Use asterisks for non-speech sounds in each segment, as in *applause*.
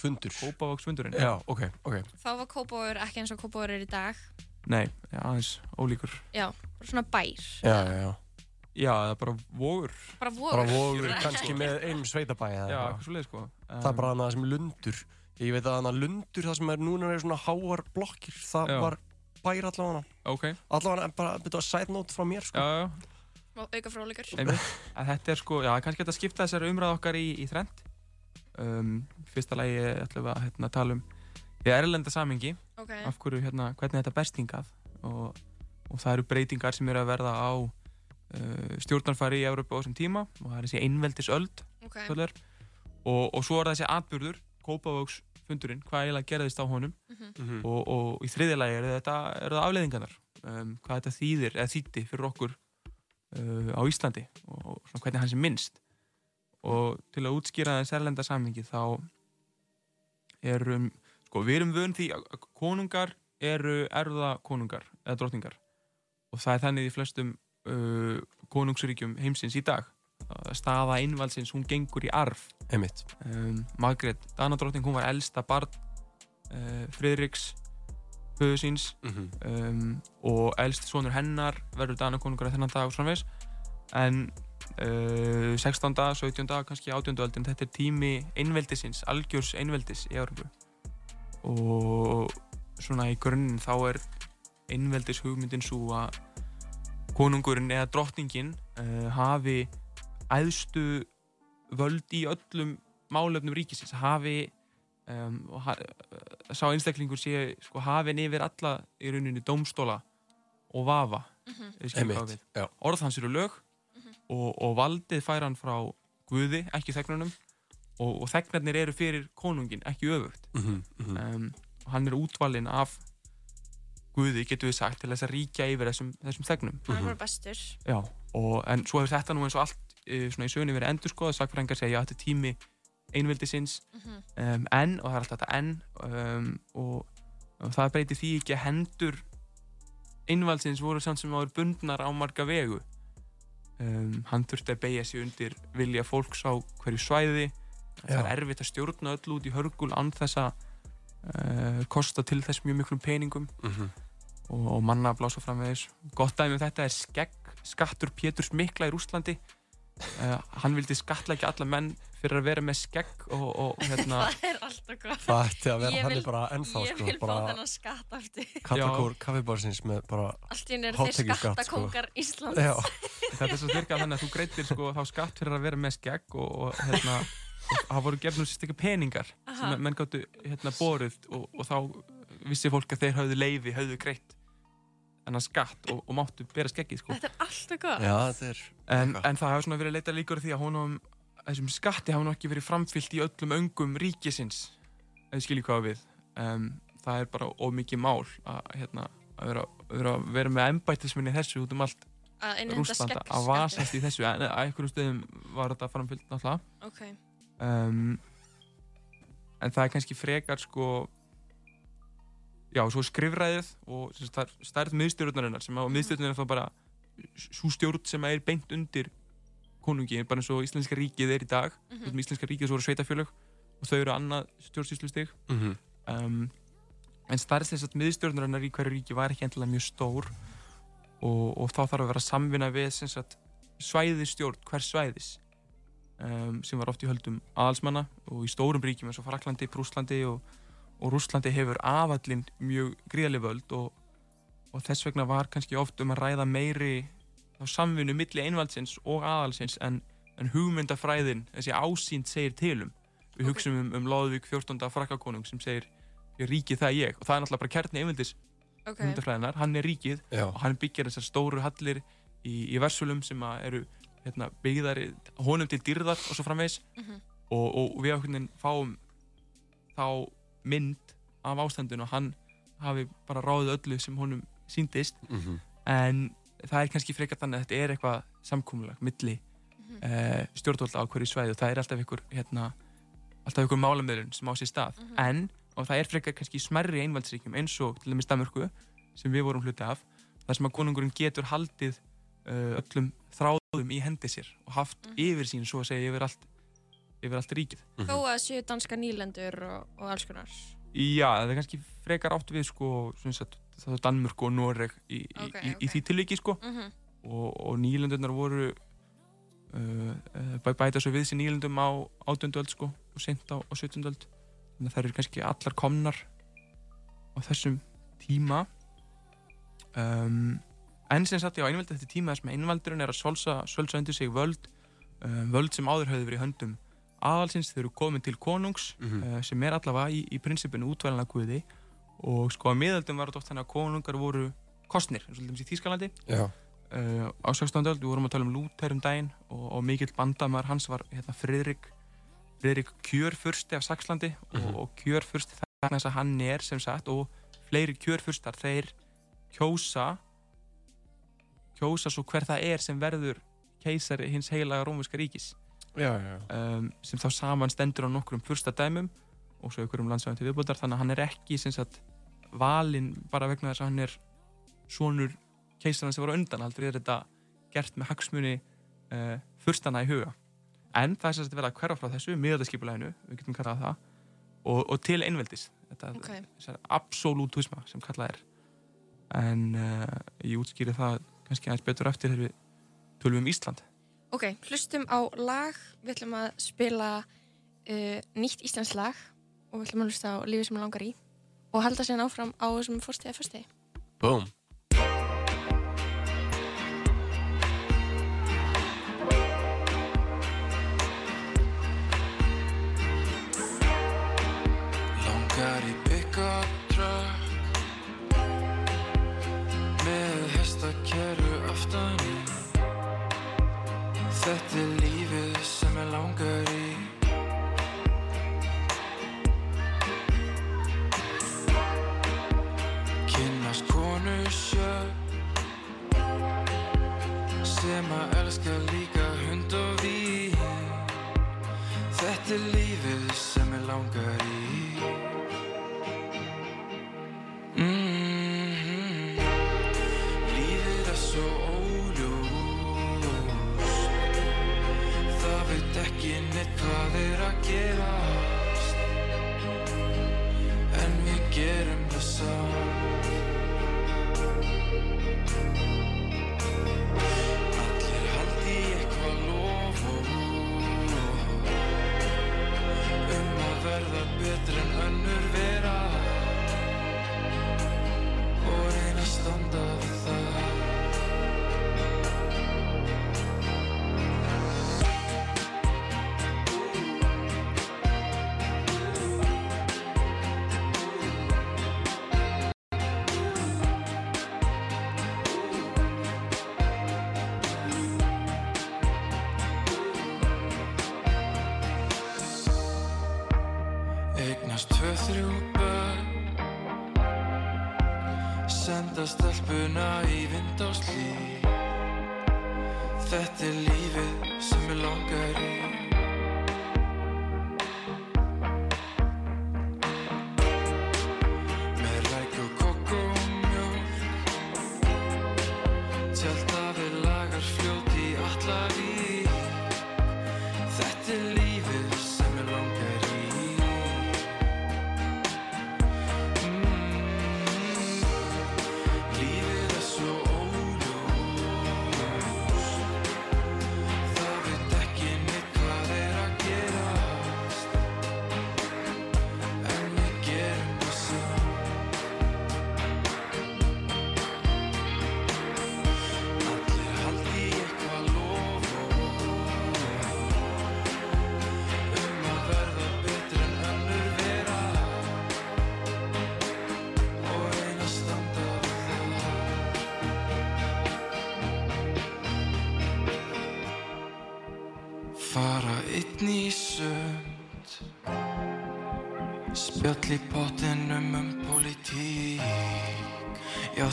Kópavogsfundur. Kópavogsfundurinn? Já, ok, ok. Þá var Kópavogur ekki eins og Kópavogur er í dag. Nei, já, aðeins ólíkur. Já, bara svona bær. Já, já, já. Já, það er bara vogur. Bara vogur. Bara vogur kannski með einum sveitabæ eða Já, eitthvað. svolítið sko. Það er bara það sem lundur. Ég veit að að lundur, það sem er núna er svona háar blokkir. Það Já. var bær allavega. Ok, Allavega bara, þetta var side note frá mér sko. Já, já, Smá auka að Þetta er sko, já, kannski þetta skipta þessari umræð okkar í, í þrend um, Fyrsta lagi ætlum við að hérna, tala um í erlenda samingi Ok. af hverju, hérna, hvernig þetta berst hingað og, og það eru breytingar sem eru að verða á uh, stjórnarfæri í Európa á þessum tíma og það er þessi einveldisöld Ok. kölluð er. og, og svo er það þessi atbyrður Kópavóks fundurinn, hvað eiginlega gerðist á honum Mhm. og, og í þriðja lagi er þetta, er það afleiðingarnar um, hvað þetta þýðir, eða þýtti fyrir okkur uh, á Íslandi og, og svona hvernig hans er minnst og til að útskýra þess erlenda samhengi þá erum, sko, við erum vön því að konungar eru erða konungar eða drottningar. Og það er þannig í flestum uh, konungsríkjum heimsins í dag. Að staða innvalsins, hún gengur í arf. Um, Margrét Danadrottning, hún var elsta barn uh, Friðriks föðu síns. Mhm. um, og elst sonur hennar verður Danakonungur að þennan dag og svona veist en uh, 16. 17. kannski 18. öldin þetta er tími einveldisins algjörs einveldis í Európu og svona í grunninn þá er einveldis hugmyndin svo að konungurinn eða drottningin uh, hafi æðstu völd í öllum málefnum ríkisins hafi um, og ha sá einstaklingur sé sko, hafin yfir alla í rauninni dómstóla og vafa Mhm. ef þið skiljið hvað Einmitt, við. já. orð hans eru lög og, og valdið fær hann frá Guði, ekki þegnunum og, og þegnarnir eru fyrir konungin, ekki öfugt Mhm, mhm. um, og hann er útvalinn af Guði, getur við sagt, til þess að ríkja yfir þessum, þessum þegnum Hann er bara bestur. Já, og, en svo hefur þetta nú eins og allt uh, svona í sögunni verið endur skoða sakfræðingar segja að þetta er tími einveldisins Mhm. um, en, og það er alltaf þetta en um, og, og það breytir því ekki að hendur einvaldsins voru samt sem áður bundnar á marga vegu um, hann þurfti að beigja sig undir vilja fólks á hverju svæði það Já. er erfitt að stjórna öll út í hörgul án þess að uh, kosta til þess mjög miklum peningum Mhm. og, og manna að blása framvegis gott dæmi um þetta er skegg skattur Péturs Mikla í Rússlandi uh, hann vildi skatlækja alla menn fyrir að vera með skegg og, og hérna *laughs* Það er alltaf gott. Það ætti að vera þannig vil- bara ennþá Ég sko vil fá bara þennan skatt aftur. Kallakór kaffibarsins með bara Allt í henni eru þeir hátekjuskatt, skattakóngar Íslands. Já, þetta er svo styrkað þannig að þú greitir sko, þá skatt fyrir að vera með skegg og, og hérna og það voru gefnum sérstaklega peningar Aha. sem menn gáttu hérna borið og, og þá vissi fólk að þeir höfðu leifi, höfðu greitt þennan skatt og, og máttu bera skeggið sko. Þetta er alltaf gott. já þetta er en, en það hefur svona verið leita líkur því að honum þessum skatti hafa nú ekki verið framfyllt í öllum öngum ríkisins ef þið skiljið hvað á við. Um, það er bara ómikið mál að, hérna, að vera, vera, vera með embættisminni þessu út um allt Að skegg að vasast í þessu. En að einhverjum stöðum var þetta framfyllt náttúrulega. Ok. um, en það er kannski frekar sko já, svo skrifræðið og stærð miðstjórnarinnar sem að miðstjórnarinnar þá bara svo stjórn sem er beint undir konungi, bara eins og Íslenska ríkið er í dag mm Mhm. Íslenska ríkið svo eru sveitafjölög og þau eru annað stjórnsýslustig Mhm. um, en þess að miðstjórnarinnar í hverju ríki var ekki endilega mjög stór og, og þá þarf að vera samvinna við sem sagt, svæðistjórn hvers svæðis um, sem var oft í höldum aðalsmanna og í stórum ríkjum eins og Fraklandi, Prúslandi og, og Rússlandi hefur afallinn mjög gríðarlega völd og, og þess vegna var kannski oft um að ræða meiri samvinnu milli einvaldsins og aðalsins en, en hugmyndafræðin, þessi ásýnd segir tilum. Við Ok. hugsaum um, um Lóðvík 14. frakkakonung sem segir ég ríkið það ég og það er náttúrulega bara kjarni einvaldis Ok. hugmyndafræðinar, hann er ríkið Já, og hann byggjar þessar stóru hallir í, í versölum sem að eru hérna, byggðar honum til dyrðar og svo framvegis Mhm. og, og við ákveðin fáum þá mynd af ástandinu og hann hafi bara ráðið öllu sem honum síndist mhm. en það er kannski frekar þannig að þetta er eitthvað samkúmulag milli Mhm. uh, stjórnvölda á hverju svæði og það er alltaf ykkur hérna, alltaf ykkur málamöðurinn sem á sér stað Mhm. en, og það er frekar kannski smerri einvaldsríkjum eins og til dæmis Danmörku sem við vorum hluti af þar sem að konungurinn getur haldið uh, öllum þráðum í hendi sér og haft Mhm. yfir sín svo að segja yfir allt yfir allt ríkið. Þó að séu danska nýlendur og, og alls konar. Já, það er kannski frekar átt við sko, sett, það er Danmörk og Noreg í, Ok, í, í, ok. í því tilviki sko Mm og, og nýlendurnar voru uh, uh, bæ- bæta svo við sér nýlendum á 18. öld sko og sent á, á 17. öld þannig að það eru kannski allar komnar á þessum tíma um, en sem sagt ég á einveldi þetta tíma þess með einvaldurinn er að svolsa undir sig völd um, völd sem áður höfðu verið í höndum aðalsins þau eru komin til konungs Mhm. uh, sem er allavega í, í prinsipinu útvælana guði og sko að miðaldum var þetta oft þannig að konungar voru kostnir, eins og dæmis í Þýskalandi uh, á 16. öld, við vorum að tala um Lúther um daginn og, og mikill bandamar hans var hérna, Friðrik kjörfursti af Saxlandi Mhm. og, og kjörfursti þess að hann er sem sagt og fleiri kjörfurstar þeir kjósa kjósa svo hver það er sem verður keisari hins heilaga rómuska ríkis Já, já, um, sem þá saman stendur á nokkrum fyrsta dæmum og svo einhverjum landsvæðum til viðbútar þannig að hann er ekki sem sagt valinn bara vegna þess að hann er sonur keisarinn sem var á undan aldrei er þetta gert með hagsmuni uh, fyrstana í huga. En það er sem sagt verið að hverfa frá þessu miðaldaskipuleginu, við getum kallað það og, og til einveldis. Þetta Ok. þessar absolutisma sem kallað er. En uh, ég útskýri það kannski aðeins betur eftir þegar við tölum um Ísland Ok, hlustum á lag. Við ætlum að spila uh, nýtt íslensk lag og við ætlum að hlusta á lífið sem mig langar í og halda sér áfram á þessum fórstegi að fyrstegi. Boom.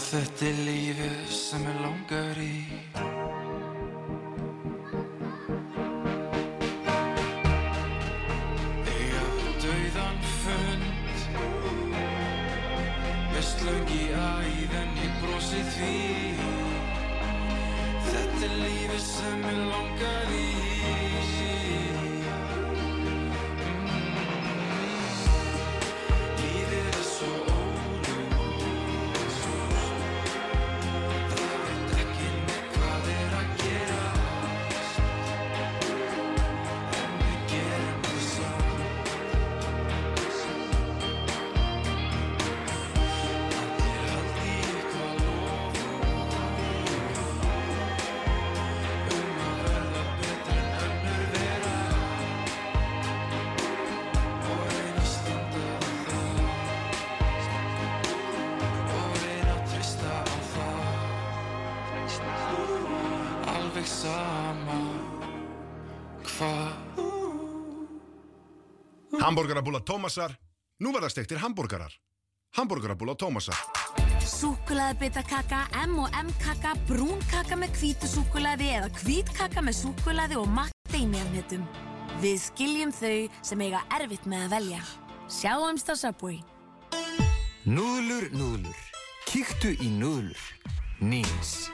Þetta er lífið sem ég langar í. Eiga dauðan fund. Með slöng í æðin ég brosi því. Þetta er lífið sem ég langar í Hamborgarabúla Tómasar, nú verða stektir hambúrgarar. Hamborgarabúla Tómasar. Súkulaðibitakaka, M&M kaka, brún kaka með hvítu súkulaði eða hvít kaka með súkulaði og macadamia-hnetum. Við skiljum þau sem eiga erfitt með að velja. Sjáumst á Subway. Núðlur, núðlur. Kíktu í núðlur. Nýms.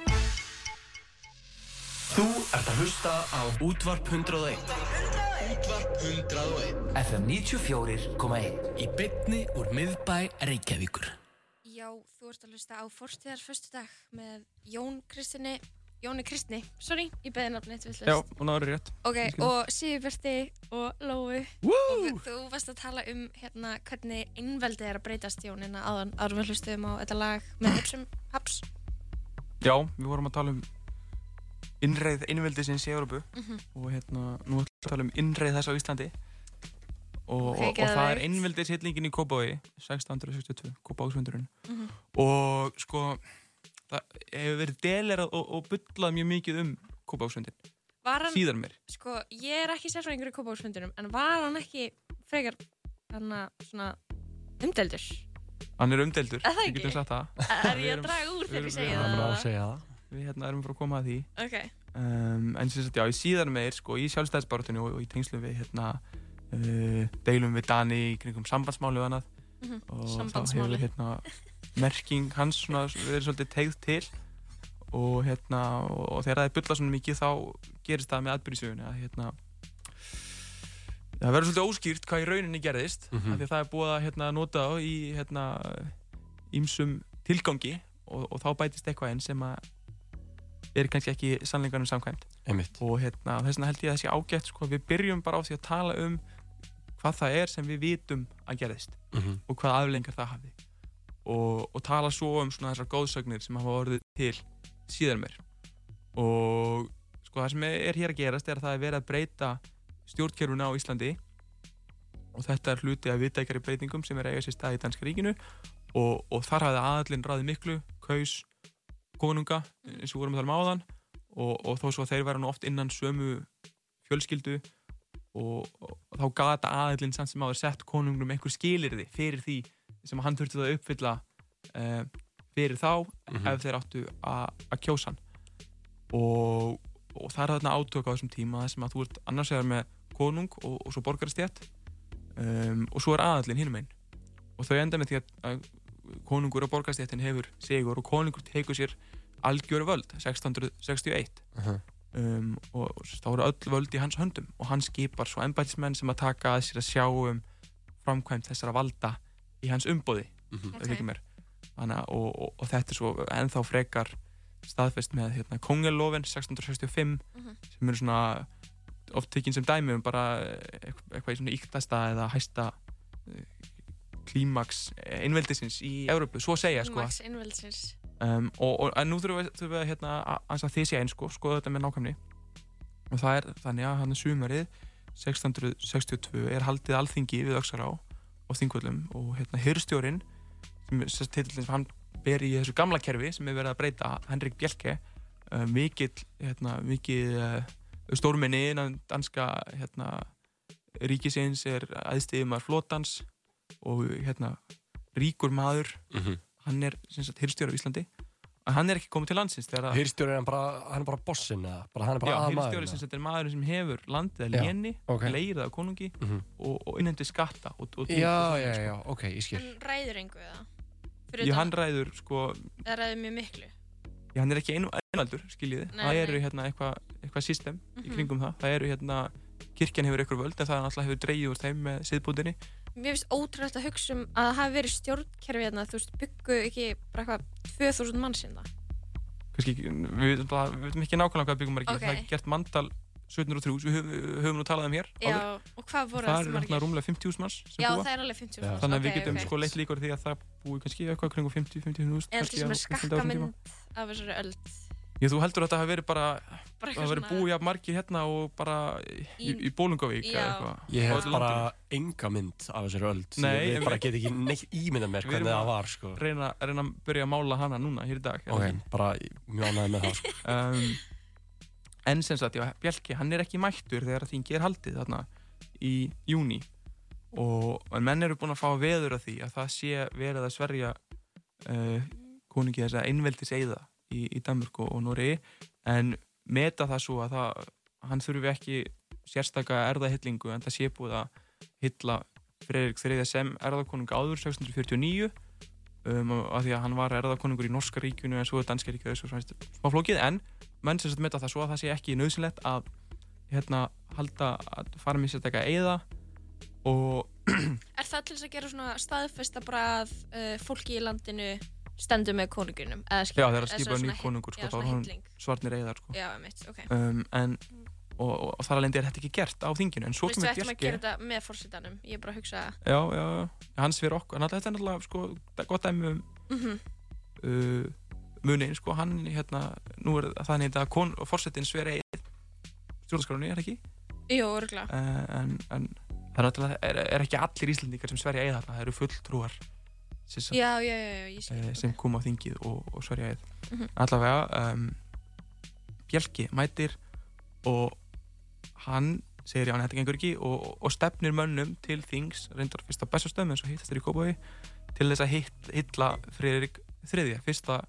Þú ert að hlusta á Útvarp 101 Útvarp 101 FM 94.1 Í bytni úr miðbæ Reykjavíkur Já, þú ert að hlusta á Forstíðar föstudag með Jón Kristinni, Jóni Kristni, sorry, ég beði nafnið eitt villust. Já, og náður rétt. Ok, Skilja. og Sigurbjörti og Lói. Woo! Og þú varst að tala um hérna hvernig innveldið er að breytast Jónina áðan, áður við hlustuðum á þetta lag með Ipsum Haps. Já, við vorum að tala um innreið innveldisins í Európu Mhm. og hérna, nú ætlum við að tala um innreið þess á Íslandi. Og, og, og það er innveldishillingin í Kópavogi 1662, Kópavogsfundurinn Mhm. og sko það hefur verið delerað og, og bullað mjög mikið um hann, síðan mér sko, ég er ekki sérfræðingur í Kópavóksfundunum, en var hann ekki frekar, hann að svona umdeldur? hann er umdeldur, við getum sagt það. Er ég að draga úr þegar ég segja það við hérna erum bara að koma að því. Ok, um, en sem sagt, já, í síðan meir sko, í sjálfstæðisbarátunni og, og í tengslum við hérna, uh, deilum við Dani í kringum sambandsmáli og annað. Mhm, og þá sambandsmáli. hefur hérna, merking hans svona verið svolítið tegð til. Og, hérna, og, og þegar það er bulla svona mikið þá gerist það með atbyrðisögunni að hérna, það verður svolítið óskýrt hvað í rauninni gerðist Mhm. af því að það er búið að hérna, nota þá í hérna, ímsum tilgangi. Og, og þá bætist eitthvað inn sem að er kannski ekki sannleikanum samkvæmt. Einmitt. Og hérna, þess vegna held ég að það sé ágætt sko, við byrjum bara á því að tala um hvað það er sem við vitum að gerðist Mhm. og hvað aflengar það hafi og, og tala svo um svona þessar góðsögnir sem hafa orðið til síðan mér og sko það sem er hér að gerast er að það er verið að breyta stjórnkerfuna á Íslandi. Og þetta er hluti af viðtækjari breytingum sem er að eiga sér stað í Danska ríkinu. Og, og þar hafði aðallinn ráðið miklu, kaus konunga eins og vorum að tala um áðan og, og þó svo að þeir vera nú oft innan sömu fjölskyldu og, og þá gata aðillinn samt sem áður sett konungnum einhver skilirði fyrir því sem hann þurfti að uppfylla uh, fyrir þá Mhm. ef þeir áttu að kjósa hann og, og það er þarna átök á þessum tíma þar sem að þú ert annars vegar með konung og, og svo borgarastjætt um, og svo er aðallinn hinum einn og þau enda með því að, að konungur og borgarastjættin hefur sigur og konungur tekur sér algjöru völd 1661 Mhm. um, og, og þá eru öll völd í hans höndum og hann skipar svo embætismenn sem að taka að sér að sjá um framkvæmt þessara valda í hans umbóði Mhm. okay. mér Þannig, að- og, og, og þetta er svo ennþá frekar staðfest með hérna, Kongelofin 1665 Mhm. sem eru svona oft tekinn sem dæmi um bara eitthvað, í svona íktasta eða hæsta klímaks einveldisins í Európu, svo segja sko. Max innveldsins. um, og, og nú þurfum við, þurfum við hérna, að sé einn sko, skoða þetta með nákvæmni og það er þannig að hann er sumarið 1662 er haldið alþingi við Öxará og þingvöllum og hérna hyrstjórin sem er sem hann ber í þessu gamla kerfi sem er verið að breyta Henrik Bjelke uh, mikill hérna, mikill uh, stórminni innan danska hérna, ríkisins er aðstíðumar flotans og hérna ríkur maður Mhm. hann er sem sagt hyrstjóri á Íslandi en hann er ekki komið til landsins þegar að Hýrstjóri er hann bara, hann er bara bossin eða? Bara hann er bara Já, sem sagt er maðurinn sem hefur landið að Já, léni, ok. leir það á konungi Mhm. og, og innhendi skatta og, og, Já, og, já, já, ok, ég skil Hann ræður einhver það. Fyrir Ég, utan- hann ræður, sko, Það ræður mjög miklu. já, hann er ekki einu, einaldur, skiljiði. Nei, það eru hérna eitthvað eitthva system í Mhm. kringum það. Það eru hérna, kirkjan hefur eitthvað völd en það náttúrulega hefur dreigið úr þeim með siðbúndinni. Mér finnst ótrúlega að hugsa um að það hafi verið stjórnkerfi hérna, þú veist, byggu ekki bara eitthvað 2000 manns hérna. Kannski, ekki- við veitum ekki nákvæmlega hvað byggum er ekki. Ok. Það er gert mandal 1703, sem við höfum, nú talað um hér. Já, áður. og hvað voru það það eru náttúrulega rúmlega 50.000 manns Já, búa. það er alveg 50.000 Já. manns. Þannig að ok, við getum ok. sko leitt líkur því að það búi kannski eitthvað kringum 50-50.000 Eða til sem er skakkamynd af þessari öld. Ég, þú heldur að þetta hafi verið bara, Bara það hafi verið búið jafn margir hérna og bara í, Í- í Bólungavík eða eitthvað. Ég hef bara enga mynd af þessari öld Nei, Ég bara við- get ekki neitt ímyndað mér Við hvernig erum það að var sko. Reyna, reyna að byrja að mála hana núna hér í dag. Ok, ekki? bara mjög ánægði með það sko. *laughs* Um, en sem sagt, já, Bjelki, hann er ekki mættur þegar þingi er haldið þarna í júni og en menn eru búin að fá veður af því að það sé verið að sverja uh, konungi þess að einveldis eiða í, í Danmörk og, og Noregi. En meta það svo að það, hann þurfi ekki sérstaka erðahyllingu en það sé búið að hylla Freirik III sem erðakonung áður 1649 um, af því að hann var erðakonungur í Norska ríkjunu en svo er Danska ríkjunu þessu smá flókið. En menn sem meta það svo að það sé ekki nöðsynlegt að hérna halda að fara með sérstaka eiða og Er það til þess að gera svona staðfesta bara að uh, fólki í landinu stendur með konungunum? Já, þegar eða skipa svona nýr hy- konungur, sko, er svarnir eiðar, sko. Já, mitt, ok. Um, en, og, og, og þar alveg er þetta ekki gert á þinginu, en svo Veistu, kemur við ættum að gera þetta með fórsetanum. Ég er bara að hugsa... Já, já, já, hans fyrir okkur, en þetta er náttúrulega, sko, það er gott dæmi um Mhm. uh, munin, sko, hann, hérna, nú er það þannig að kon, fórsetin sver eið stjórnarskránni, er það ekki? Jú, örgulega. Uh, en, en það er er, er ekki allir íslendingar sem sverja þarna, það eru fulltrúar sagt, Já, já, já, eh, sem koma á þingið og, og sverja eið. Mhm. Allavega, um, Bjelki mætir og hann segir já, þetta gengur ekki og, og stefnir mönnum til þings, reyndar fyrst á bestastöðum eins og hittast þér í Kópaví til þess að hitt, hitla Friðrik þriðja, fyrsta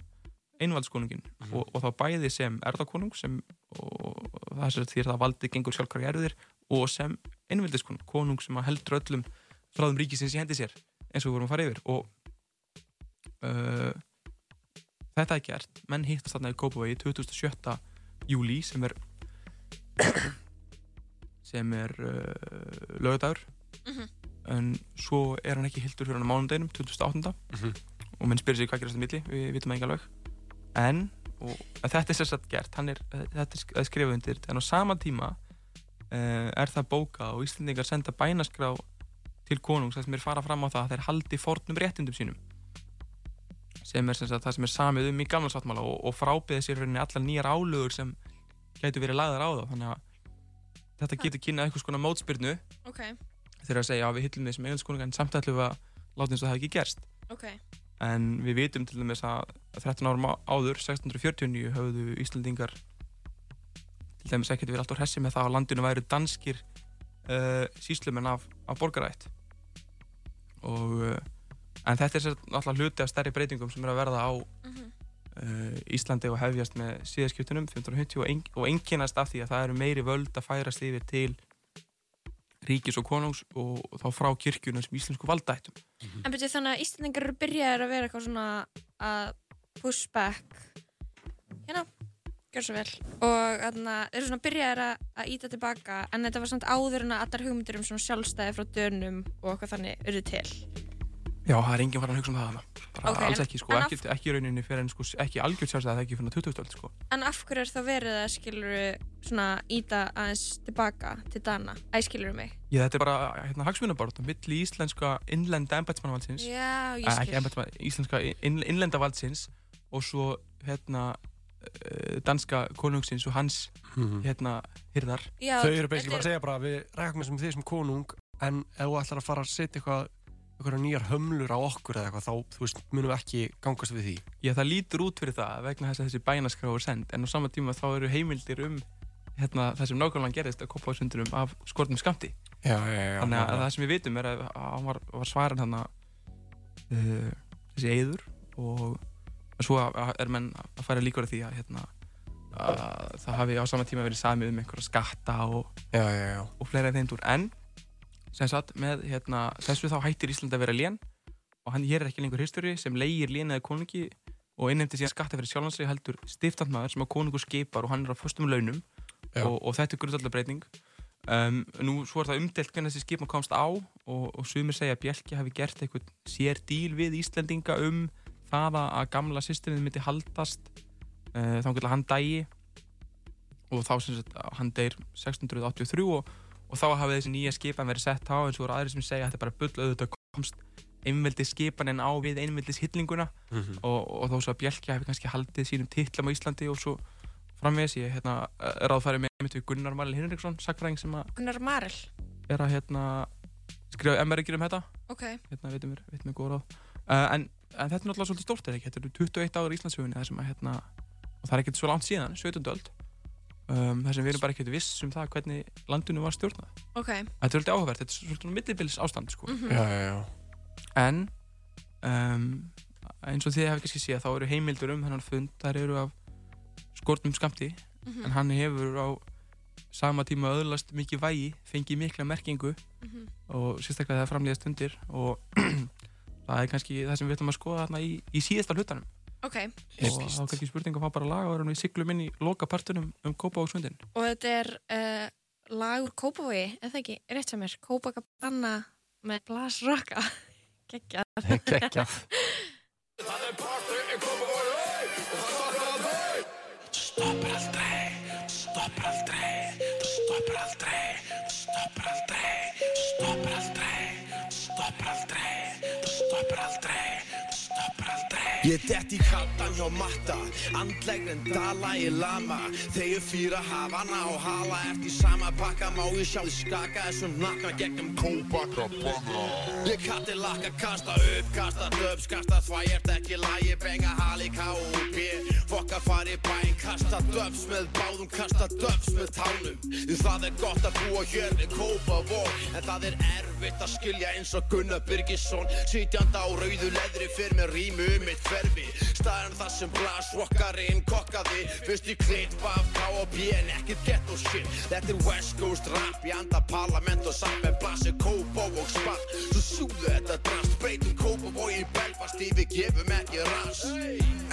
einvaldskonungin og, og þá bæði sem erðakonung sem, og, og það er því að það valdið gengur sjálfkværi erðir og sem einvaldiskonung, konung sem að heldur öllum þráðum ríkisins í hendi sér eins og við vorum að fara yfir. Og uh, þetta er gert menn hittast þarna í Kópaví 2007. júli sem er sem er uh, lögadagur Mhm. en svo er hann ekki hildur fyrir hann á mánudeginum 2008. Mhm. og menn spyrir sig hvað gerast í milli við vitum það ekki alveg en, þetta er sérstaklega gert hann er, þetta er sk- skrifað undir en á sama tíma uh, er það bóka og Íslendingar senda bænaskrá til konungs þar sem er fara fram á það að þeir haldi fornum réttindum sínum sem er sem sagt, það sem er samið um í gamla sáttmála og, og frábiði sér rauninni allar nýjar álögur sem gætu verið lagðar á það þannig að þetta getur kynnað einhvers konar mótspyrnu Ok, þegar að segja að við hyllum þessum eiginskónunga en samt ætlum við að láta eins og það hafi ekki gerst. Ok. en við vitum til dæmis að 13 árum á- áður, 1649 höfðu Íslandingar til dæmis ekkert verið alltaf hressi með það að á landinu væru danskir uh, síslumenn af, af borgarætt og uh, en þetta er náttúrulega hluti af stærri breytingum sem er að verða á Mhm. uh, Íslandi og hefjast með síðaskiptunum 1550 og, einkennast af því að það eru meiri völd að færast yfir til ríkis og konungs og, og þá frá kirkjunum sem íslensku valdættum. En betur þannig að Íslandingar eru byrjaðir að vera eitthvað svona að push back. Hérna, gjör svo vel. Og þarna, eru svona byrjaðir að, að íta tilbaka en þetta var samt áður en að allar hugmyndir um svona sjálfstæði frá dönum og eitthvað þannig urðu til Já, það er enginn farin að hugsa um það þarna. bara Ok, alls ekki, sko, en ekki, ekki í rauninni fyrir en sko, ekki algjört sjálfsagt að það ekki fyrir 20. öld sko. En af hverju er þá verið að skilur svona íta aðeins tilbaka til Dana? Æ, skilur mig? Ég, þetta er bara hérna, hagsmunabartum milli íslenska innlenda embætsmannavaldsins Já, ég Eh, skil. ekki embætsmann, íslenska inn, innlenda valdsins og svo hérna uh, danska konungsins og hans hérna hyrðar Já, Þau eru basically bara að segja bara við rækum sem konung en ef þú ætlar að fara að setja eitthvað eitthvað nýjar hömlur á okkur eða eitthvað þá, þú veist, munum við ekki gangast við því. Já, það lítur út fyrir það vegna þess að þessi bænaskrá er send en á sama tíma þá eru heimildir um hérna, það sem nákvæmlega gerist að koppa á sundurum af skortum skamti Já, já, já Þannig að það sem við vitum er að hann var, var svarin hann uh, þessi eyður og svo að- er menn að færa líkur að því að, hérna, að það hafi á sama tíma verið samið um einhverja skatta og, já, já, já. og fleira í þeim dúr. En sem sagt með hérna, þessu þá hættir Ísland að vera lén og hann hér er ekki lengur histuri sem leigir lénaði konungi og innheimti síðan skatta fyrir sjálfansri heldur stiftandmaður sem að konungu skipar og hann er á föstum launum og, og þetta er grundallega breyting um, nú svo er það umdelt hvernig þessi skipum komst á og, og sumir segja að Bjelki hafi gert eitthvað sér díl við Íslendinga um það að- að gamla systemið myndi haldast uh, þá getur hann dægi og þá sem sagt hann deyr 1683 og, og þá hafi þessi nýja skipan verið sett á en svo eru aðrir sem segja að þetta er bara bull auðvitað komst einveldi skipanin á við einveldis hillinguna Mhm. og, og þó svo að Bjelki hafi kannski haldið sínum titlam á Íslandi og svo framvegis ég hérna, er að fara með einmitt við Gunnar Marel Hinriksson sakfræðing sem að Gunnar Marel. er að hérna, skrifa MR-ykkur um þetta Ok. hérna veitum við, veitum við góð ráð uh, en, en þetta er náttúrulega svolítið stórt er ekki þetta eru 21 ára í hérna og það er ekkert svo langt síðan, 17. öld um, þar sem við erum bara ekkert viss um það hvernig landinu var stjórnað Ok. þetta er svolítið áhugavert, þetta er svolítið millibils ástand sko. Mhm. Já, já, já. en um, eins og þið hefði kannski séð þá eru heimildur um hennan fund þar eru af skortum skamti Mhm. en hann hefur á sama tíma öðlast mikið vægi fengið mikla merkingu Mhm. og sérstaklega það framlýða stundir og *clears throat* það er kannski það sem við ætlum að skoða þarna í, í síðasta hlutanum Ok. og þá er kannski spurning að fá bara lag og erum við siglum inn í loka partunum um Kópavóksfundin Og þetta er uh, lag úr Kópavogi, eða ekki, rétt sem er, Kópakabanna með Blas Rocka. *laughs* Geggjað. *laughs* Geggjað. Stoppar aldrei, stoppar aldrei, stoppar aldrei, stoppar aldrei, stoppar aldrei, stoppar aldrei, stoppar aldrei, stoppar aldrei. Ég dett í kattan hjá matta, andlegr en dala í lama. Þegar fýra hafana og hala eftir sama pakka Má ég sjá þið skaka þessum nakna gegnum kópakabanna Ég katti lakka, kasta upp, kasta döps, kasta þvægjert ekki lægi Benga hali K.O.P. Fokka fari bæn, kasta döps með báðum, kasta döps með tánum. Því það er gott að búa hér við Kópavók En það er erfitt að skilja eins og Gunnar Birgisson Sitjanda á rauðu leðri fyrir með rými um mitt hverfi Staðan þar sem blasrockarinn kokkaði Fyrst í klipp af K.O.P. en ekkert ghetto shit Þetta er West Coast rap, ég anda parlament og samt með blasi Kópavók spatt Svo sjúðu þetta drast, breytum Kópavók í Belfast Því við gefum ekki ras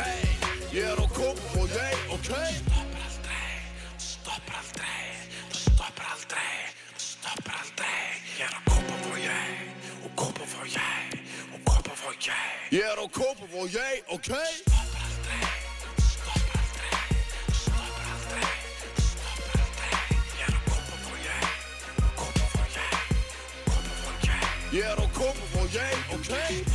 Hey, ég er á Kópavók, hey, ok Stoppar aldrei, stoppar aldrei, stoppar aldrei. Ég kópa fór ég, og ég, og ég. Ég er á Stoppar aldrei, stoppar aldrei, stoppar aldrei, stoppar aldrei. Ég að kópa fór ég, og kópa fór ég, og kópa fór ég. Ég er á Kópavók, hey, ok Stoppar aldrei,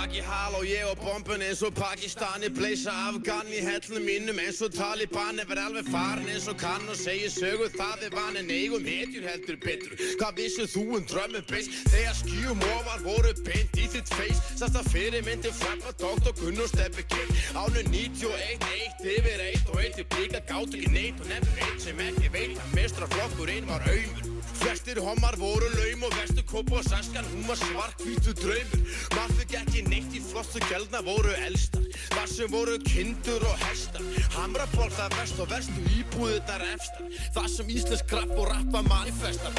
Er kaki hal og ég og bombun eins og Pakistani Bleisa Afgan í hellnum mínum eins og Taliban Ef er alveg farin eins og kann og segir sögu Það er van en eigum hetjur heldur betur. Hvað vissið þú um drömmu beist Þegar skjúm ofar voru beint í þitt feist Sast að fyrirmyndi frappa Dr. Gunn og Steppi Kitt Ánu 91, 1 yfir 1 og 1 yfir líka gátt ekki neitt og nefnir einn sem ekki veit að mestraflokkurinn var auður Flestir homar voru laum og vestu kópa og saskan Hún var svarkvítu draumur. Maður gekk ekki neitt í flottu gælna voru elstar. Þar sem voru kindur og hestar. Hamraból það vest og vestu íbúðunar efstar. Þar sem íslensk krapp og rappa manifesta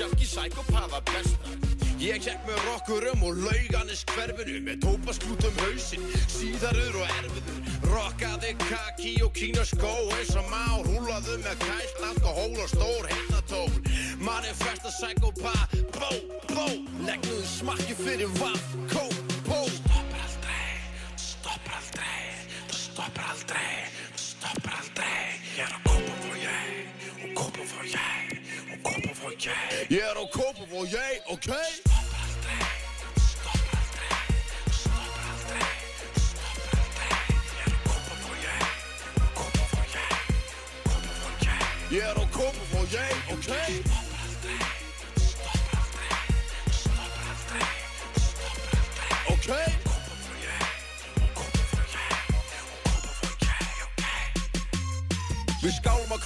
sjálfki sækopaða bestar. Ég kekk með rockurum og lauganis hverfinu Með tópasklútum hausinn, síðarur og erfiður. Rockaði kaki og kína skó eins og má Rúlaðu með kælt alkohól og stór heitnatól Manifesta psykopa, bó, bó Legnuðu smakki fyrir vaff, kó, bó Stoppar aldrei, stoppar aldrei, stoppar aldrei, stoppar aldrei. Ég er að kópa fór ég, og kópa fór ég, og kópa fór ég. Ég er á Kópavók, ég, ok Stoppar aldrei. Ég er að kópa fór aldrei.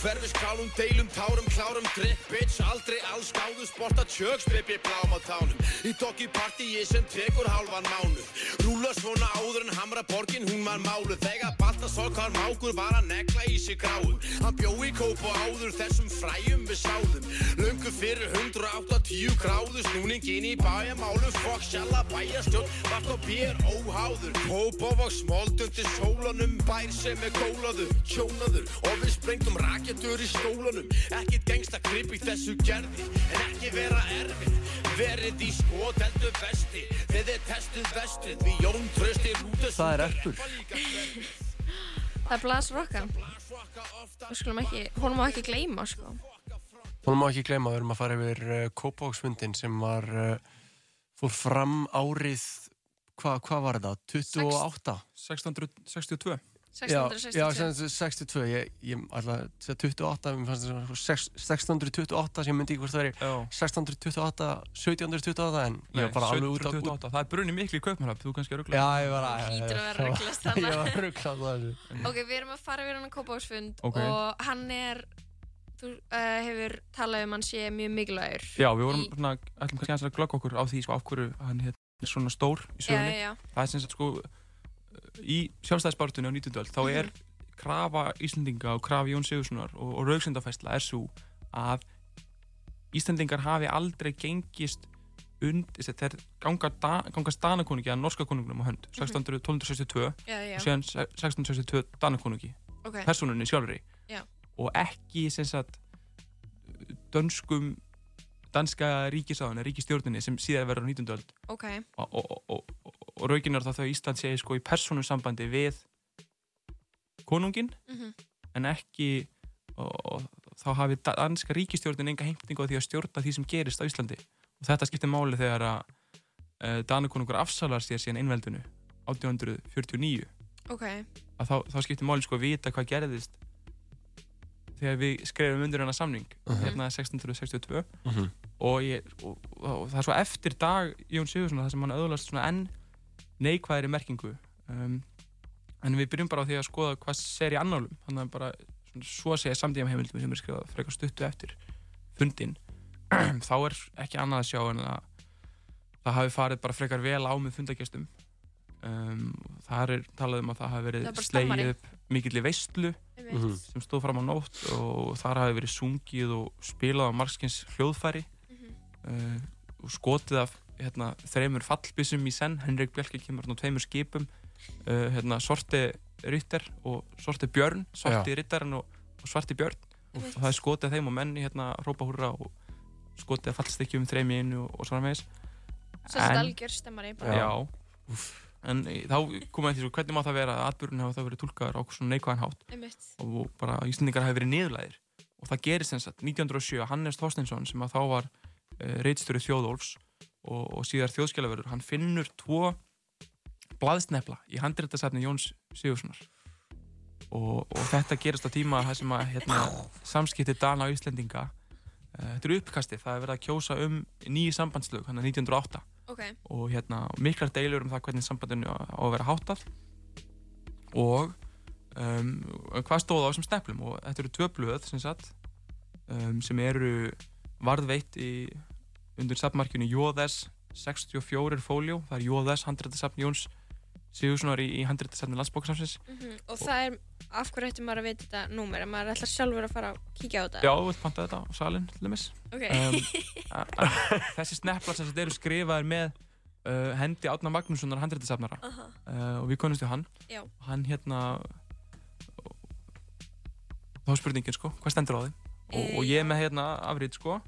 Skálum á hverfi skálum, deilum, tárum, klárum, drikk, bitch Aldrei alls gáðu, sporta tjöks, baby, bláum á tánum. Í doggy partíi sem tekur hálfan mánuð. Rúla svona áður en hamra borgin, hún var máluð. Þegar Baltasar Karl Mákur var að negla í sig gráum. Hann bjó í kóp og áður þessum fræjum við sáðum. Löngu fyrir 180 gráðu snúningin í bæjamálu Fokk sjalla bæjastjórn, vart og bér óháður. Kópavog smoldundi sólanum, bær sem er kólaður, tjónaður. Og við sprengtum rakettur í stólanum Ekkit gengsta grip í þessu gerði En ekki vera erfið Verið í skot heldur vesti Þið er testið vestið Við Jón Trösti rútast Það er erpur. Það er Blas Rocka. Við skulum ekki, hún má ekki gleyma, sko. Hún má ekki gleyma, við erum að fara yfir uh, Kópavóksfundin sem var uh, fór fram árið hvað hva var þetta? 28? 1662 Já, 1662. já, sem sagt 62, ég, ég ætla að segja 28, mér fannst það svona sex- 1628 sem ég myndi ekki hvort það veri 1628, 1728 en ég var bara alveg út á 1728, það er brunni miklu í Kaupmannhöfn, þú kannski að ruggla Já, ég var að að *laughs* þarna. Ég var að rugglast þessu *laughs* Ok, við erum að fara yfir hann að kópásfund Ok. og hann er, þú uh, hefur talað um hann sé mjög mikilvægur. Já, við vorum svona, ætlum kannski aðeins að glögga okkur á því sko, af hverju hann er svona stór í sögunni. Já, já, já. Það er sem sagt sko, í sjálfstæðisbartunni á 19. öld, þá er Mhm. krafa Íslendinga og krafa Jón Sigurssonar og, og raugsendafæsla er svo að Íslendingar hafi aldrei gengist und, þeir ganga, da, gangast Danakonungi að norska konungnum á hönd, 1600 1262 Mhm. Já, já. og síðan se- 1662 Danakonungi, Ok. personunni sjálfri Já. og ekki sem sagt dönskum danska ríkisáðan, ríkistjórninni sem síðar verður á 19. öld Ok. og, og, og, og, og raukin er það þau Ísland segi sko í persónum sambandi við konungin Mhm. en ekki og, og þá hafi danska ríkistjórnin enga heimtingu á því að stjórna því sem gerist á Íslandi og þetta skiptir máli þegar að uh, Danakonungur afsalar sér síðan einveldinu 1849 Ok. að þá, þá skiptir máli sko að vita hvað gerðist þegar við skrifum undir hana samning Mhm. hérna 1662 Mhm. Og, ég, og, og, og það er svo eftir dag Jón Sigursson það sem hann öðlast svona enn neikvæðri merkingu um, en við byrjum bara á því að skoða hvað ser í annálum þannig að bara svona, svo að segja samtíðum heimildum sem er skrifað frekar stuttu eftir fundin *clears throat* þá er ekki annað að sjá en að það hafi farið bara frekar vel á með fundagestum um, það er talað um að það hafi verið er stammari. upp mikill í veistlu. Mhm. sem stóð fram á nótt og þar hafi verið sungið og spilað á margskins hljóðfæri. Uh, og skotið af hérna, þreymur fallbissum í senn. Henrik Bjelke kemur á tveimur skipum. Uh, hérna, Sorti Rytter og Sorti Björn. Sorti Ryttarinn og, og Svarti Björn. Einmitt. og það er skotið af þeim og menni hérna rópa húrra og skotið af fallstykkjum þreym í einu og, og svona meðis Svo þetta algjör stemmari. Bara. Já, en í- þá komum við því svo hvernig má það vera að atbyrjun hafa það verið tólkaður á svona neikvæðan hátt? Einmitt. og bara Íslandingar hafi verið niðurlæðir og það gerist sem sagt 1907 Hannes Þorsteinsson sem að þá var uh, reitstjóri Þjóðólfs og, og síðar þjóðskjálaverður hann finnur tvo blaðsnefla í handréttasafni Jóns Sigurssonar og, og þetta gerist á tíma það sem að hérna, samskipti Dana og Íslendinga uh, þetta er uppkastið, það er verið að kjósa um nýju sambandslög, hann er 1908 Ok. og hérna, miklar deilur um það hvernig sambandinu á að vera háttað. Og um, hvað stóð á þessum sneflum og þetta eru tvö blöð sem, sagt, um, sem eru varðveitt í, undir safnmarkinu Jóðes 64 fóljó það er Jóðes, handrættasafn Jóns Sigurssonar í, í handrættasafni landsbókasafnsins Mhm. Og það er, af hverju ættum maður að vita þetta númer, ef maður ætlar sjálfur að fara að kíkja á þetta? Já, þú vilt panta þetta á salin til dæmis Ok. um, *laughs* Þessi sneflar sem sagt eru skrifaðir með uh, hendi Átna Magnússonar handrættasafnara Aha. uh, og við konumst við hann Já. og hann hérna þá spurningin sko, hvað stendur á því og, og ég er með hérna afrið sko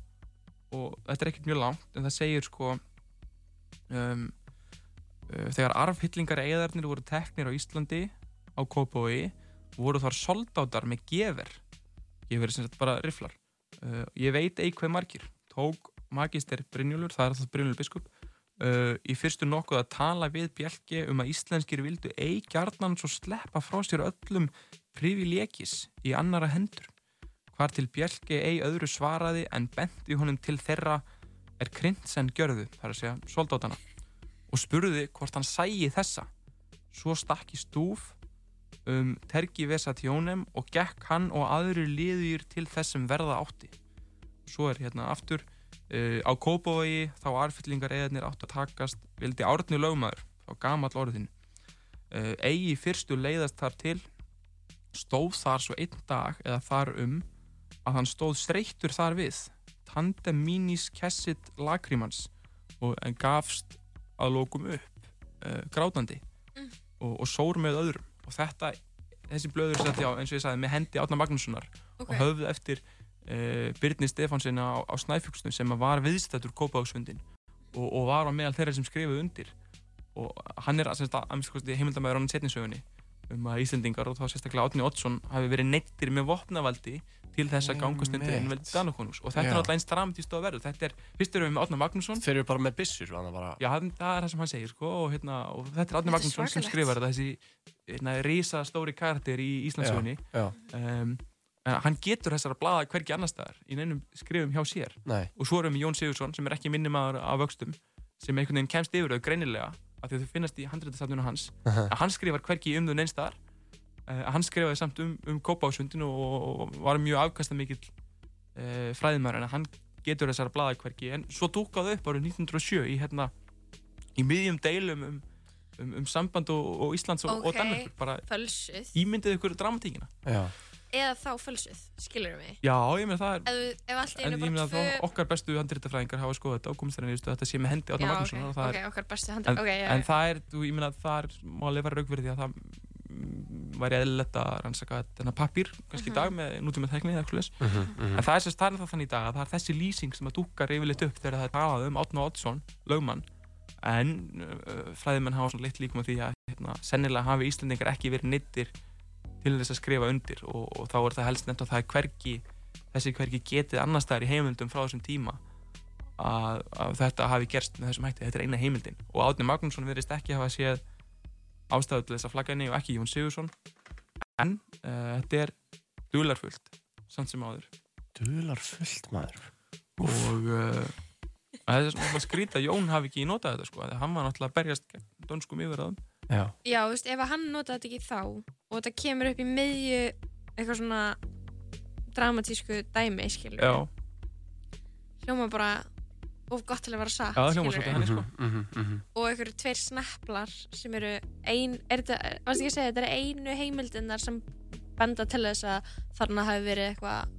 og þetta er ekkert mjög langt en það segir sko um, uh, þegar arfhyllingar eðarnir voru teknir á Íslandi á Kópavogi voru þar soldátar með gever. Gever er sem sagt bara riflar. Uh, ég veit eitthvað margir. Tók magister Brynjólfur, það er alltaf Brynjólfur biskup uh, í fyrstu nokkuð að tala við Bjelki um að íslenskir vildu ei gjarnan svo sleppa frá sér öllum privilegis í annara hendur hvar til Bjelki ei öðru svaraði en benti honum til þeirra er Krintsen gjörðu, það er að segja soldátana og spurði hvort hann sæi þessa. Svo stakk í stúf um tergi vesatjónem og gekk hann og aðri liðir til þess sem verða átti. Svo er hérna aftur uh, á Kópavogi þá arfyllingar eðarnir átt að takast vildi árni lögmaður þá gamall orðin uh, eigi fyrstu leiðast þar til stóð þar svo einn dag eða þar um að hann stóð streittur þar við tandem minis kessit lagrimans og en gafst að lókum upp uh, grátandi Mm. og, og sór með öðrum og þetta, þessi blöður sett já, eins og ég sagði, með hendi Átna Magnússonar Ok. og höfðu eftir uh, Byrni Stefánsinna á, á Snæfjöksnu sem var viðstættur Kópavagsfundin og, og var á meðal þeirra sem skrifuðu undir og hann er að heimildamæður á hann setninsögunni um að Íslendingar og þá sérstaklega Átni Oddsson hafi verið neittir með vopnavaldi til þess að gangast undir einveldi Danakonungs og þetta Já. er náttúrulega eins dramatíst á að verða. Þetta er, fyrst erum við með Átna Magnússon. Þeir eru bara með byssur hann bara Já, hann, það er það sem hann segir sko, og, hérna, og þetta er er Magnússon sem skrifar þetta þessi hérna, risa stóri karakter í Íslandsögunni Já, um, en hann getur þessara blaða hvergi annar staðar í neinum skrifum hjá sér. Nei, og svo erum við Jón Sigursson sem er ekki minnimaður af vöxtum sem einhvern veginn kemst yfir þau greinilega af því að þau finnast í handréttasafninu hans. Að hann skrifar hvergi um þau neins staðar. uh, hann skrifaði samt um, um Kópásundinu og, og var mjög afkasta mikill uh, fræðimæður en hann getur þessara blaða hvergi en svo dúkaði upp árið 1907 í hérna í miðjum deilum um, um, um samband og, og Íslands og, og Ok. Danmörkur bara Fölsuð. ímyndið ykkur dramatíkina já, Eða þá fölsuð, skilur mig. já, ég meina það er Ef, við- ef En ég meina tvö... okkar bestu handréttafræðingar hafa skoðað þetta og komist nýðustu að þetta sé með hendi Já, Magnússonar ok, og það ok, er okkar bestu hendur, en, en það er, þú, ég meina að það er málega fyrir því að það væri eðlilegt að rannsaka þennan pappír kannski í dag Mhm. með nútíma tekni eða eitthvað leys Mhm, mhm. en það er sérst það er það þannig í dag að það er þessi lýsing sem að dúkkar yfirleitt upp þegar það er talað um Átna Oddsson, lögmann en uh, fræðimenn hafa svona litt líkum á því að hérna, sennilega hafi Íslandingar ekki verið nittir til þess að skrifa undir og, og þá er það helst nefnt að það er hvergi þessi hvergi getið annar staðar í heimildum frá þessum tíma að, að þetta hafi gerst með þessum hætti, þetta er eina heimildin og Átni Magnússon verðist ekki hafa séð ástæðu til þess að flagga henni og ekki Jón Sigursson en uh, þetta er dularfullt samt sem áður. Dular fullt maður og uh, það er svona skrýta að Jón hafi ekki notað þetta sko, hann var náttúrulega að berjast gegn dönskum yfirraðum Já, Já, þú veist, ef hann notaði þetta ekki þá og þetta kemur upp í miðju eitthvað svona dramatísku dæmi, skilur Já, hljóma bara of gott til að vera satt Já, skilurðu. svolítið henni, sko. Mhm, mhm, mhm. og einhverju tveir snapplar sem eru ein, er þetta, varst ekki að segja, þetta er einu heimildinnar sem benda til þess að þarna hafi verið eitthvað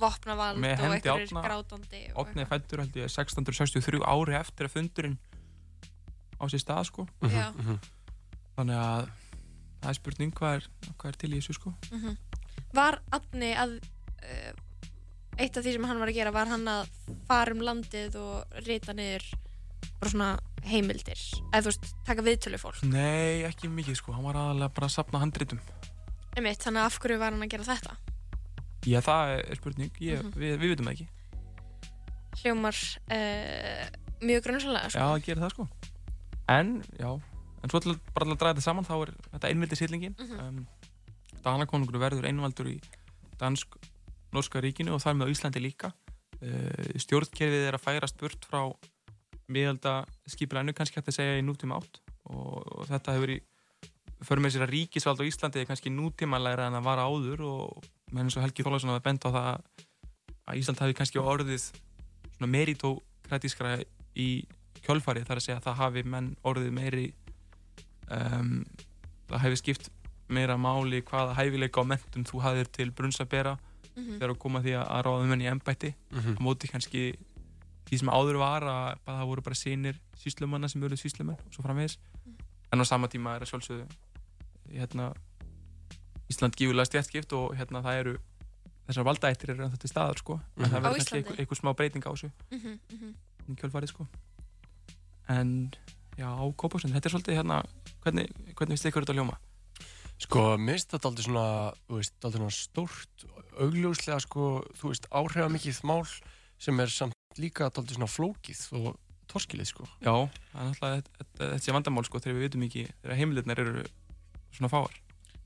vopnavald og einhverjir grátandi er fættur held ég 1663 ári eftir að fundurinn á sér stað sko. Já. Mhm. þannig að það er spurning hvað er, hvað er til í þessu sko Mhm. Var Átni að uh, eitt af því sem hann var að gera var hann að fara um landið og rita niður bara svona heimildir. Eða þú veist, taka viðtölu fólk. Nei, ekki mikið sko, hann var aðalega bara að sapna handritum. Einmitt, þannig að af hverju var hann að gera þetta? Já, það er spurning, ég, Mhm. við, við veitum það ekki. Hljómar uh, mjög grunnsalega Já, sko. það gerir það sko. En, já, en svo til, bara til að draga þetta saman þá er þetta einvildi sýllingin Mhm. um, Danakonungur verður einvaldur í dansk-norska ríkinu og þar með á Íslandi líka. Uh, Stjórnkerfið er að færast burt frá miðalda skipilænu, kannski hægt að segja í nútíma átt. Og, þetta hefur í för með sér að ríkisvald á Íslandi er kannski nútímalæra en það var áður og menn eins og Helgi Þólason hafa bent á það að Ísland hafi kannski orðið meritokratískra í kjölfarið þar að segja að það hafi menn orðið meiri um, það hefði skipt meira máli hvaða hæfileika og mentum þú hafðir til brunns að bera Mhm. þegar að koma því að, ráða menn í embætti Mhm. á móti kannski því sem áður var að það voru bara sínir síslumanna sem eru síslumenn og svo framvegis en á sama tíma er að sjálfsögðu hérna Ísland gífurlega stjættskipt og hérna það eru þessar valdaættir eru ennþá til staðar sko en Mhm. það Á verður kannski einhver, einhver smá breyting á þessu Mhm, mhm. í kjölfarið sko en já, Kópásund, þetta er svolítið hérna hvernig, hvernig finnst ykkur þetta að ljóma? Sko, mér finnst þetta aldrei svona, þú veist, aldrei svona stórt, augljóslega, sko, þú veist, áhrifamikið mál sem er samt líka aldrei svona flókið og torskilið, sko. Já, það er náttúrulega þetta- sé vandamál sko þegar við vitum ekki, þegar heimildirnar eru svona fáar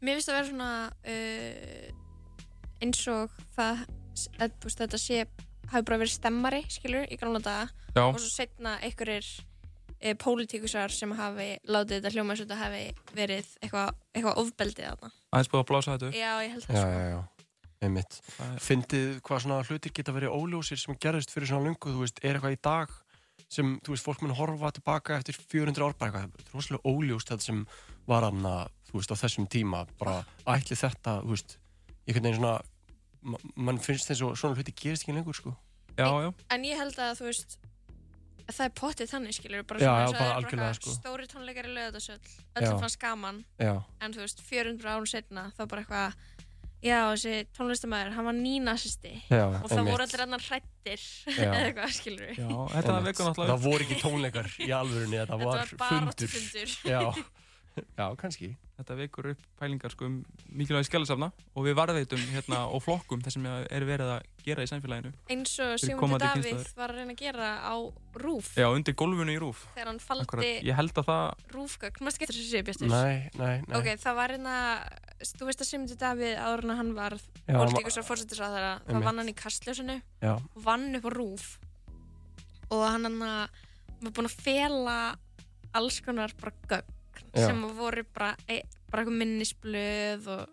Mér finnst að vera svona uh, eins og það að, þetta sé hafi bara verið stemmari, skilur, í gamla daga Já. og svo setna einhverjir uh, pólitíkusar sem hafi látið þetta hljóma eins og þetta hafi verið eitthvað eitthva ofbeldið þarna. aðeins búið að blása þetta upp Já, ég held það Já, sko. já, já, einmitt. Fyndið hvað svona hlutir geta verið óljósir sem gerðist fyrir svona lungu, þú veist, er eitthvað í dag sem, þú veist, fólk mun horfa tilbaka eftir 400 ár, bara eitthvað, þetta er rosalega óljóst þetta sem var hann að, þú veist, á þessum tíma, bara ætli þetta, þú veist, einhvern veginn svona, ma- mann finnst þess að svona hluti gerist ekki lengur, sko. Já, já, En ég held að þú veist að það er pottið þannig, skilur, bara Já, svona já, og bara algjörlega, eitthvað sko. stóri tónleikar í lögðarsöll, Já. öllum fannst gaman Já. en þú veist, 400 árum setna þá bara eitthvað já, þessi tónlistamæður, hann var nýnazisti og það voru allir annar hrættir *laughs* eða eitthvað, skilur við já þetta Einmitt. vekur náttúrulega Það voru ekki tónleikar í alvörunni, þetta Þetta var var fundur. baráttufundur. Já, *laughs* Já, kannski. Þetta vekur upp pælingar sko um mikilvægi skjálasafna og við varðveitum hérna og flokkum það sem er verið að gera í samfélaginu. Eins og Sigmundur Davíð var að reyna að gera á rúf Já, undir gólfinu í rúf. þegar hann faldi Akkurat. Ég held að það, rúfgögn. Mástu getur þessu séu, Bjartur? Nei, nei, nei. Ok, það var hérna, þú veist að Sigmundur Davíð áður en að hann var var- og fórsetisráðara, þá vann hann í kastljósinu og vann upp á rúf og hann hann var búinn að fela alls konar bara gögn Já. sem voru bara, e, bara eitthvað minnisblöð og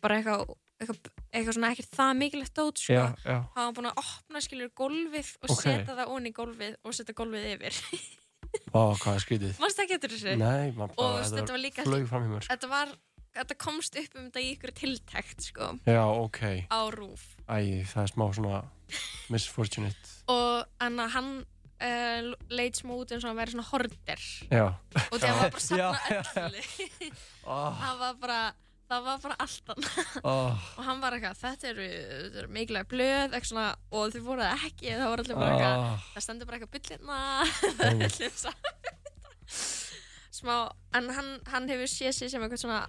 bara eitthvað eitthvað, eitthvað svona ekkert það mikilvægt dót sko. Hann var búinn að opna skilur gólfið og Ok. setja það onni í gólfið og setja gólfið yfir Ó, hvað er skrítið. Manstu ekki eftir þessu? Nei, maður bara, þetta var líka- flög fram í sko. þetta var, þetta komst upp um þetta í ykkur tiltækt sko, Já, ok. á rúf Æ, það er smá svona misfortunate. *laughs* og hann, hann uh, leit smá út eins og hann væri svona horder Já. og það var bara að Já, safna já, öllu Oh. *laughs* það var bara það var bara allt hann Oh. og hann var eitthvað, þetta eru, þetta eru mikilvæg blöð eitthvað svona, og þau voru það ekki það var allir bara eitthvað, Ah. það stendur bara eitthvað byllina *laughs* það er allir saman smá, en hann, hann hefur séð sig sem eitthvað svona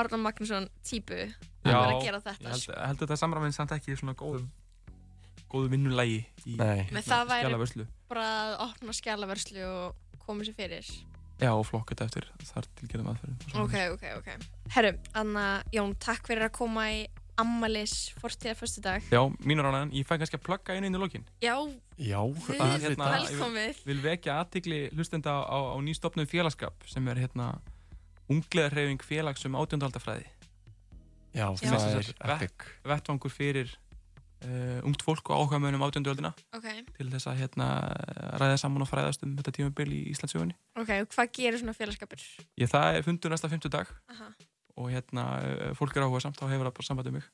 Arnar Magnússon típu að já, vera að gera ég þetta held, sko. held að þetta samræminn samt ekki svona góðu, góðu vinnulægi í Nei. Men það væri skjálavörslu. bara að opna skjalaverslu og koma sér fyrir Já, og flokk þetta eftir þar tilgerðum aðferðum. Ok, ok, ok. Herru, Anna, Jón, takk fyrir að koma í ammalis fortíða fyrstu dag. Já, mínur ánæðan, ég fæ kannski að plugga inn inn í lokin. Já, Já, Guð, Að, hérna, velkomið. Ég vil, vil vekja aðtikli hlustenda á, á nýstofnum félagskap sem er hérna ungleðarhreyfing félags um átjóndaldafræði. Já, Já. það er epic. Vettvangur fyrir uh, ungt fólk og áhuga mönnum átjóndöldina Ok, til þess að hérna, ræða saman og fræðast um þetta tímabil í Íslandsögunni. ok, og hvað gerir svona félagskapur? Ég það er fundur næsta 50 dag Aha. og hérna uh, fólk er áhuga samt, þá hefur það bara samband um mig.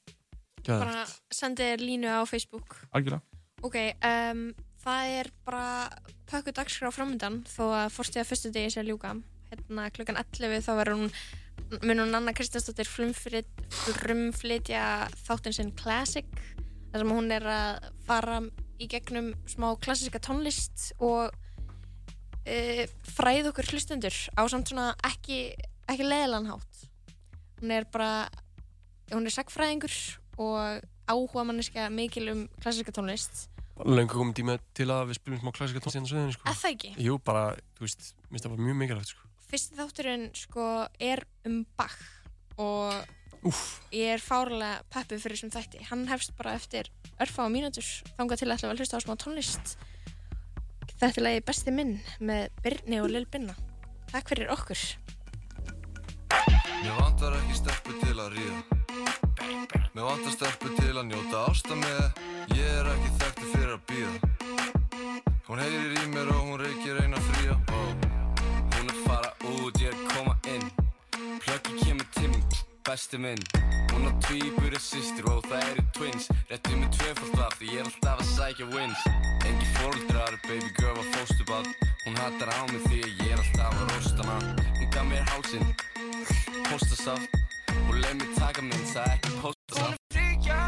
Bara sendið línu á Facebook. Algjörlega. Ok, um, það er bara pökku dagskrá framöndan þó að fortíða fyrstu degi sé ljúka. Hérna klukkan 11 þá verður hún mun hún Anna Kristjánsdóttir frumflytja þáttinn sinn Classic þar sem hún er að fara í gegnum smá klassiska tónlist og uh, fræð okkur hlustendur á samt svona ekki, ekki leðilegan hátt hún er bara hún er sagfræðingur og áhuga manneska mikil um klassiska tónlist Lengur komum tíma til að við spilum smá klassika tónlist hérna á sviðinu, sko. Er það ekki? Jú, bara, þú veist, minnst það bara mjög mikilvægt, sko. Fyrsti þátturinn sko er um Bach og Úff. ég er fárlega peppuð fyrir þessum þætti. Hann hefst bara eftir örfá mínútur þangað til ætla að hlusta á smá tónlist. Þetta er lagi besti minn með Birni og Lil Binna. Takk fyrir okkur. Mér vantar ekki stelpu til að ríða. Mér vantar stelpu til að njóta ásta með. Ég er ekki þekktu fyrir að býða Hún heyrir í mér og hún reykir eina fría út, ég er að koma inn. Pluggi kemur til mín, besti minn. Hún á tvíburi systir og það eru twins. Réttu mig tvöfald af því ég er alltaf að sækja wins. Engi fóruldrar, baby girl var fóstubad Hún hattar á mig því ég er alltaf að rosta hana. Hún gaf mér hálsinn, postasaft Og leið mér taka minn, það ekki postasaft Fríkja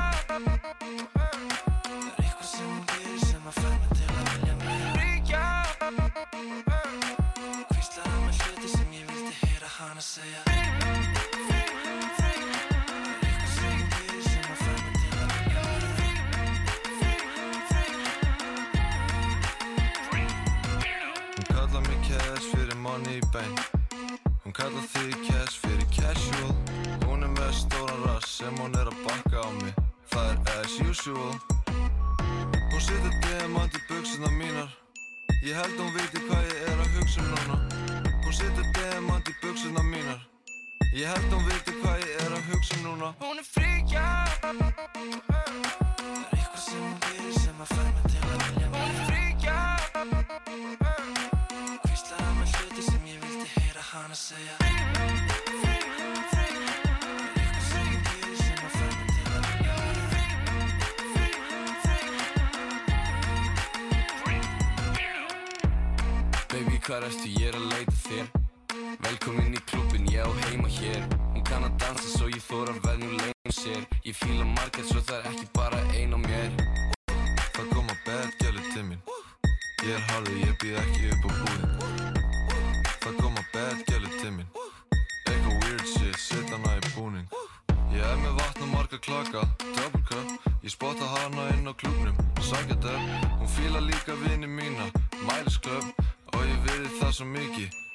money bang Hún kallar þig cash fyrir casual. Hún er með stóran rass sem hún er að bakka á mig. Það er as usual. Hún setur demant í buksuna mínar. Ég held hún viti hvað ég er að hugsa um núna. Hún setur demant í buksuna mínar. Ég held hún viti hvað ég er að hugsa um núna. Hún er fríkja. Það er eitthvað sem hún gerir sem að fær mig til hana segja Baby, hvað erstu, ég er að leita þér. Velkomin í klubbin, ég á heima hér. Hún kann að dansa svo ég þóra veð nú leim sér. Ég fíla margætt svo það er ekki bara ein á mér. Það koma bad gæli til mín. Ég er harður, ég býð ekki upp á meðgæli timminn. Eitthvað weird shit, sitt hana í búning. Ég er með vatn og marga klaka, double cup. Ég spotta hana inn á klubnum, sagget upp Hún fíla líka vini mína, miles club Og ég virði það svo mikið.